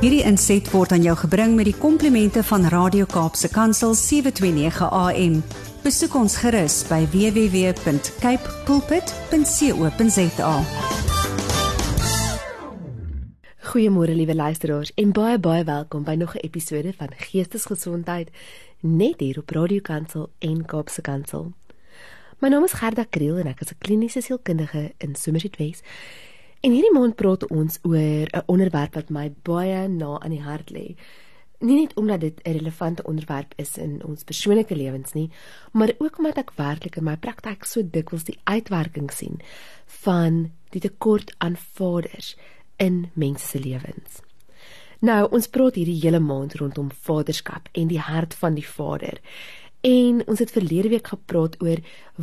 Hierdie inset word aan jou gebring met die komplimente van Radio Kaapse Kansel 729 AM. Besoek ons gerus by www.cape pulpit.co.za. Goeiemôre liewe luisteraars en baie baie welkom by nog 'n episode van Geestesgesondheid net hier op Radio Kansel en Kaapse Kansel. My naam is Gerda Kriel en ek is 'n kliniese sielkundige in Somerset West. En hierdie maand praat ons oor 'n onderwerp wat my baie na aan die hart lê. Nie net omdat dit 'n relevante onderwerp is in ons persoonlike lewens nie, maar ook omdat ek werklik in my praktyk so dikwels die uitwerking sien van die tekort aan vaders in mense se lewens. Nou, ons praat hierdie hele maand rondom vaderskap en die hart van die vader. En ons het verlede week gepraat oor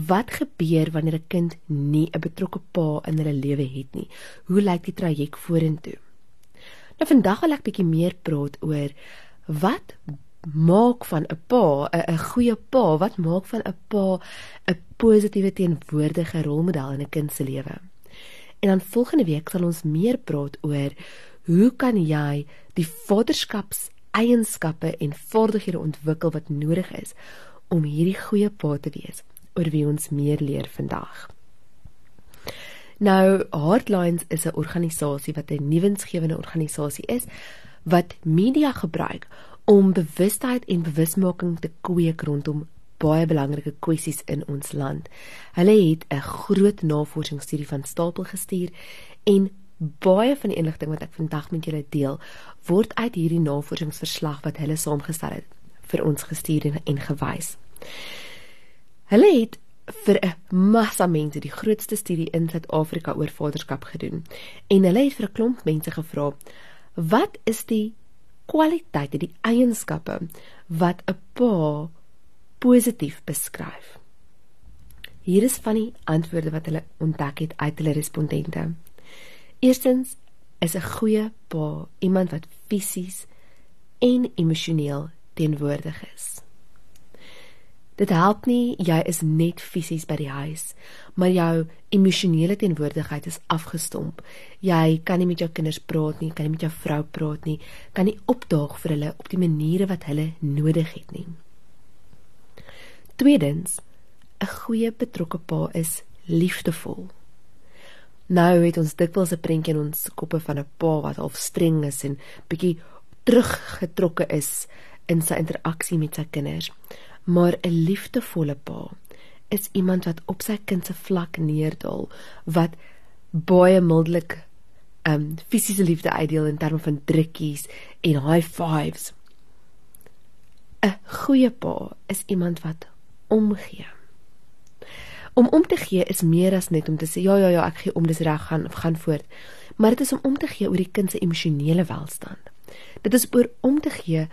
wat gebeur wanneer 'n kind nie 'n betrokke pa in hulle lewe het nie. Hoe lyk die traject vorentoe? Nou vandag wil ek bietjie meer praat oor wat maak van 'n pa 'n 'n goeie pa? Wat maak van 'n pa 'n positiewe teenwoordige rolmodel in 'n kind se lewe? En dan volgende week sal ons meer praat oor hoe kan jy die vaderskaps eienskappe en vaardighede ontwikkel wat nodig is om hierdie goeie pa te wees oor wie ons meer leer vandag. Nou Heartlines is 'n organisasie wat 'n nuwensgewende organisasie is wat media gebruik om bewustheid en bewusmaking te kweek rondom baie belangrike kwessies in ons land. Hulle het 'n groot navorsingsstudie van stapel gestuur en baie van die inligting wat ek vandag met julle deel, word uit hierdie navorsingsverslag wat hulle saamgestel het vir ons gestuur en, en gewys. Hulle het vir 'n massa mense die grootste studie in Suid-Afrika oor vaderskap gedoen en hulle het vir 'n klomp mense gevra wat is die kwaliteite, die eienskappe wat 'n pa positief beskryf. Hier is van die antwoorde wat hulle ontdek het uit hulle respondente. Eerstens is 'n goeie pa iemand wat fisies en emosioneel teenwoordig is. Dit help nie jy is net fisies by die huis, maar jou emosionele teenwoordigheid is afgestomp. Jy kan nie met jou kinders praat nie, kan nie met jou vrou praat nie, kan nie opdaag vir hulle op die maniere wat hulle nodig het nie. Tweedens, 'n goeie betrokke pa is liefdevol. Nou het ons dikwels 'n prentjie in ons koppe van 'n pa wat half streng is en bietjie teruggetrokke is in sy interaksie met sy kinders. Maar 'n liefdevolle pa is iemand wat op sy kind se vlak neerdal, wat baie mildelik um fisiese liefde uitdeel in terme van drukkies en high fives. 'n Goeie pa is iemand wat omgee. Om om te gee is meer as net om te sê ja ja ja ek gee om dis reg gaan gaan voort. Maar dit is om om te gee oor die kind se emosionele welstand. Dit is oor om te gee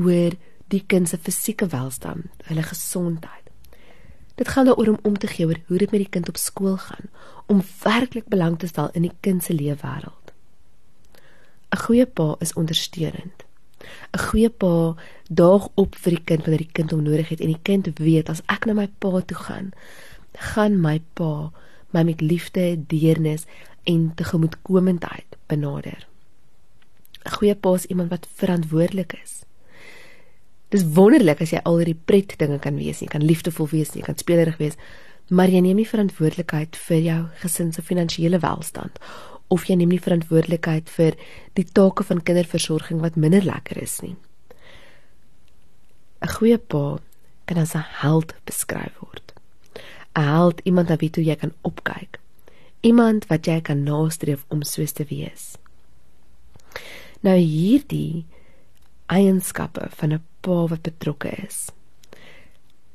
oor die kind se fisieke welstand, hulle gesondheid. Dit gaan daaroor om om te gee oor hoe dit met die kind op skool gaan, om werklik belang te stel in die kind se leefwêreld. 'n Goeie pa is ondersteunend. 'n Goeie pa daag op vir die kind wanneer die kind hom nodig het en die kind weet as ek na my pa toe gaan, gaan my pa my met liefde, deernis en tegemoetkomendheid benader. 'n Goeie pa is iemand wat verantwoordelik is. Dis wonderlik as jy al hierdie pret dinge kan wees, jy kan liefdevol wees, jy kan speelerig wees, maar jy neem nie verantwoordelikheid vir jou gesin se finansiële welstand of jy neem nie verantwoordelikheid vir die take van kinderversorging wat minder lekker is nie. 'n Goeie pa kan as 'n held beskryf word. 'n held, iemand na wie toe jy kan opkyk. Iemand wat jy kan nastreef om soos te wees. Nou hierdie eienskappe van 'n pa wat betrokke is.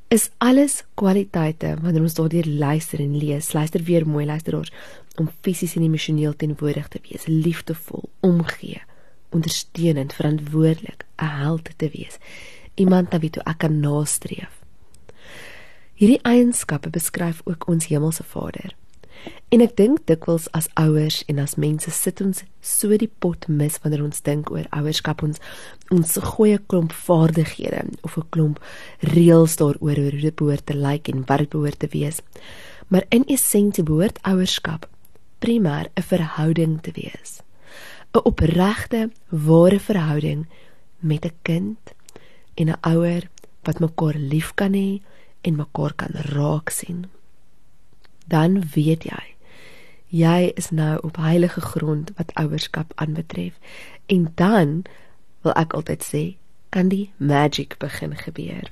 Is alles kwaliteite wanneer ons daardeur luister en lees. Luister weer mooi luisteraars om fisies en emosioneel teenwoordig te wees, liefdevol, omgee, ondersteunend, verantwoordelik, 'n held te wees. Iemand na wie toe ek kan nastreef. Hierdie eienskappe beskryf ook ons hemelse Vader. En ek dink dikwels as ouers en as mense sit ons so die pot mis wanneer ons dink oor ouerskap ons ons goeie klomp vaardighede of 'n klomp reëls daaroor hoe dit behoort te lyk en wat dit behoort te wees. Maar in essensie behoort ouerskap primêr 'n verhouding te wees. 'n Opregte, ware verhouding met 'n kind en 'n ouer wat mekaar lief kan hê en mekaar kan raak sien. Dan weet jy, jy is nou op heilige grond wat ouerskap aanbetref en dan wil ek altyd sê kan die magic begin gebeur.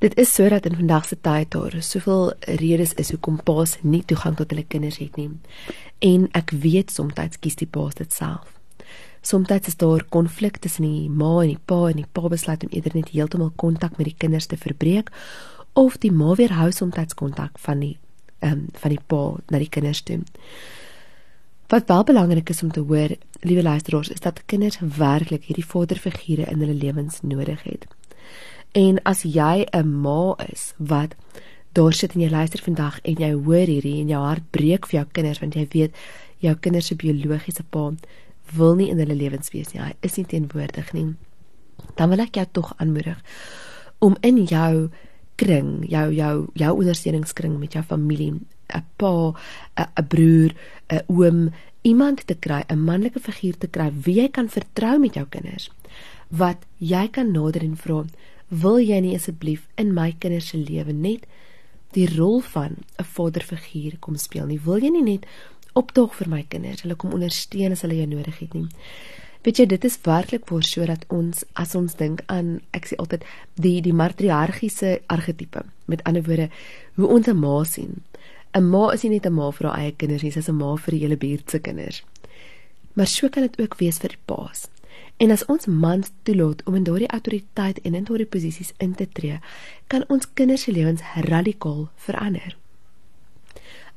Dit is sodat in vandag se tyd daar soveel redes is hoekom paas nie toegang tot hulle kinders het nie. En ek weet soms kies die paas dit self. Soms is daar konflik tussen die ma en die pa en die pa besluit om eerder net heeltemal kontak met die kinders te verbreek of die ma weer hou soms kontak van die ehm um, van die pa na die kinders toe. Wat wel belangrik is om te hoor, liewe luisteraars, is dat kinders werklik hierdie vaderfigure in hulle lewens nodig het. En as jy 'n ma is wat daar sit en jy luister vandag en jy hoor hierdie en jou hart breek vir jou kinders want jy weet jou kinders se biologiese pa wil nie in hulle lewens wees nie. Hy is nie teenwoordig nie. Dan wil ek jou tog aanmoedig om in jou kring, jou jou jou ondersteuningskring met jou familie, 'n pa, 'n broer, 'n oom, iemand te kry, 'n manlike figuur te kry wie jy kan vertrou met jou kinders. Wat jy kan nader en vra, wil jy nie asseblief in my kinders se lewe net die rol van 'n vaderfiguur kom speel nie? Wil jy nie net optog vir my kinders, hulle kom ondersteun as hulle jou nodig het nie? Weet jy, dit is werklik voor sodat ons as ons dink aan ek sê altyd die die matriargiese argetipe. Met ander woorde, hoe ons 'n ma sien. 'n Ma is nie net 'n ma vir haar eie kinders nie, sy is 'n ma vir die hele buurt se kinders. Maar so kan dit ook wees vir die paas. En as ons mans toelaat om in daardie autoriteit en in daardie posisies in te tree, kan ons kinders se lewens radikaal verander.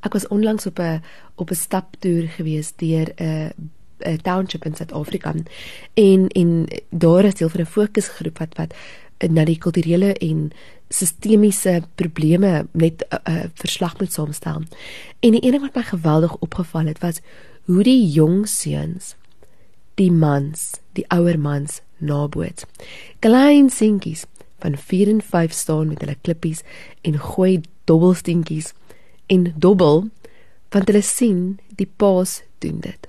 Ek was onlangs op 'n op 'n staptoer gewees deur 'n 'n township in Suid-Afrika en en daar is deel van 'n fokusgroep wat wat na die kulturele en sistemiese probleme net 'n uh, uh, verslag moet saamstel. En die ding wat my geweldig opgeval het was hoe die jong seuns die mans, die ouer mans naboots. Klein seentjies van 4 en 5 staan met hulle klippies en gooi dobbelsteentjies en dobbel want hulle sien die paas doen dit.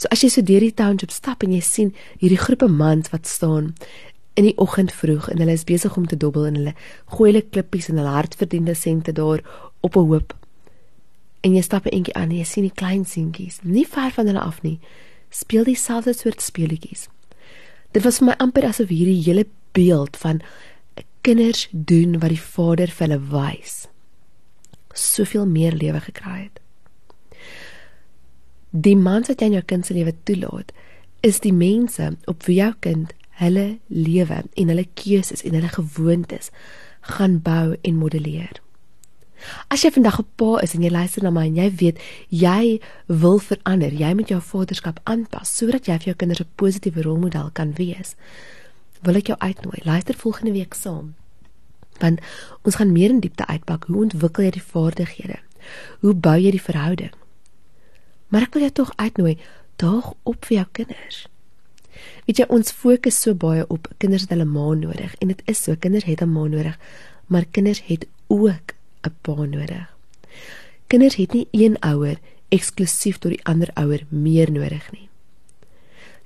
So as jy so deur die township stap en jy sien hierdie groepe mans wat staan in die oggend vroeg en hulle is besig om te dobbel en hulle gooi hulle klippies en hulle hardverdiende sente daar op 'n hoop. En jy stap 'n entjie aan en jy sien die klein seentjies, nie ver van hulle af nie, speel dieselfde soort speletjies. Dit was vir my amper asof hierdie hele beeld van kinders doen wat die Vader vir hulle wys soveel meer lewe gekry het. Die mans wat jy in jou kind se lewe toelaat, is die mense op wie jou kind hulle lewe en hulle keuses en hulle gewoontes gaan bou en modelleer. As jy vandag 'n pa is en jy luister na my en jy weet jy wil verander, jy moet jou vaderskap aanpas sodat jy vir jou kinders 'n positiewe rolmodel kan wees. Wil ek jou uitnooi, luister volgende week saam. Want ons gaan meer in diepte uitpak hoe ontwikkel jy die vaardighede? Hoe bou jy die verhouding? Maar ek wil jou tog uitnooi, daag op vir jou kinders. Weet jy, ons fokus so baie op kinders het hulle ma nodig en dit is so, kinders het 'n ma nodig, maar kinders het ook 'n pa nodig. Kinders het nie een ouer eksklusief tot die ander ouer meer nodig nie.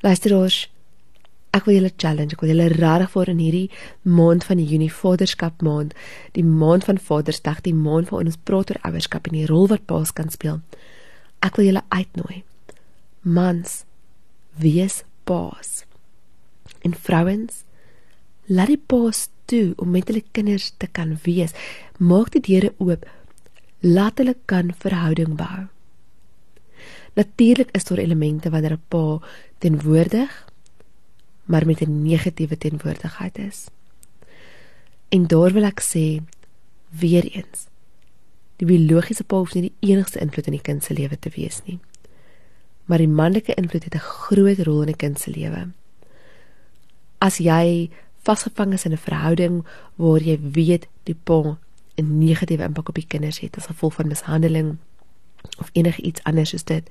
Luisteraars, ek wil julle challenge, ek wil julle regtig vir in hierdie maand van die Junie Vaderskap maand, die maand van Vadersdag, die maand waarin ons praat oor ouerskap en die rol wat paas kan speel. Ek wil julle uitnooi. Mans, wees paas. En vrouens, laat die paas toe om met hulle kinders te kan wees. Maak die deure oop. Laat hulle kan verhouding bou. Natuurlik is daar elemente wanneer 'n pa teenwoordig, maar met 'n negatiewe teenwoordigheid is. En daar wil ek sê weer eens. Die biologiese pa hoef nie die enigste invloed in die kind se lewe te wees nie. Maar die manlike invloed het 'n groot rol in 'n kind se lewe. As jy vasgevang is in 'n verhouding waar jy weet die pa 'n negatiewe impak op die kinders het as gevolg van mishandeling of enigiets anders soos dit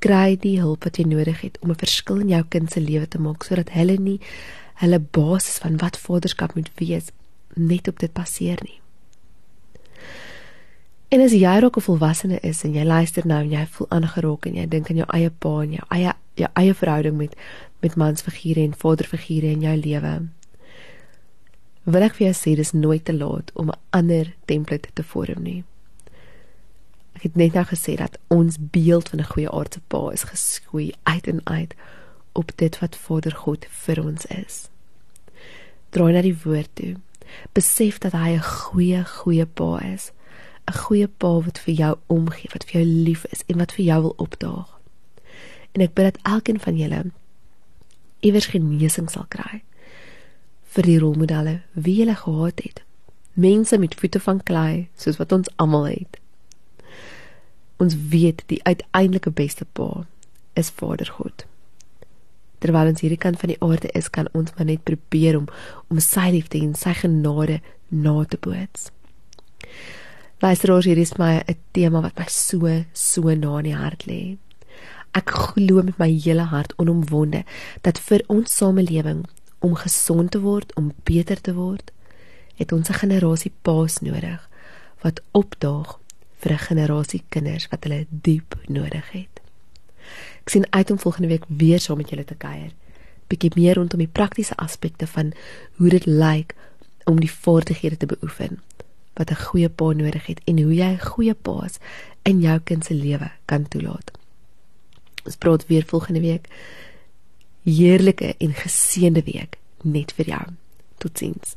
kry die hulp wat jy nodig het om 'n verskil in jou kind se lewe te maak sodat hulle nie hulle basis van wat vaderskap moet wees net op dit passeer nie. En as jy raak 'n volwassene is en jy luister nou en jy voel aangeraak en jy dink aan jou eie pa en jou eie jou eie verhouding met met mansfigure en vaderfigure in jou lewe. Wil ek vir jou sê dis nooit te laat om 'n ander template te vorm nie. Ek het net nou gesê dat ons beeld van 'n goeie aardse pa is geskoei uit en uit op dit wat Vader God vir ons is. Draai na die woord toe. Besef dat hy 'n goeie goeie pa is. 'n Goeie pa wat vir jou omgee, wat vir jou lief is en wat vir jou wil opdaag. En ek bid dat elkeen van julle iewers genesing sal kry vir die rolmodelle wie julle gehad het. Mense met voete van klei, soos wat ons almal het. Ons weet die uiteindelike beste pa is Vader God terwyl ons hierdie kant van die aarde is, kan ons maar net probeer om om sy liefde en sy genade na te boots. Luister, hier is my 'n tema wat my so so na in die hart lê. Ek glo met my hele hart onomwonde dat vir ons samelewing om gesond te word, om beter te word, het ons 'n generasie paas nodig wat opdaag vir 'n generasie kinders wat hulle diep nodig het. Ek sien uit om volgende week weer saam met julle te kuier. Bietjie meer rondom die praktiese aspekte van hoe dit lyk om die vaardighede te beoefen wat 'n goeie pa nodig het en hoe jy 'n goeie paas in jou kind se lewe kan toelaat. Ons praat weer volgende week. Heerlike en geseënde week net vir jou. Totsiens.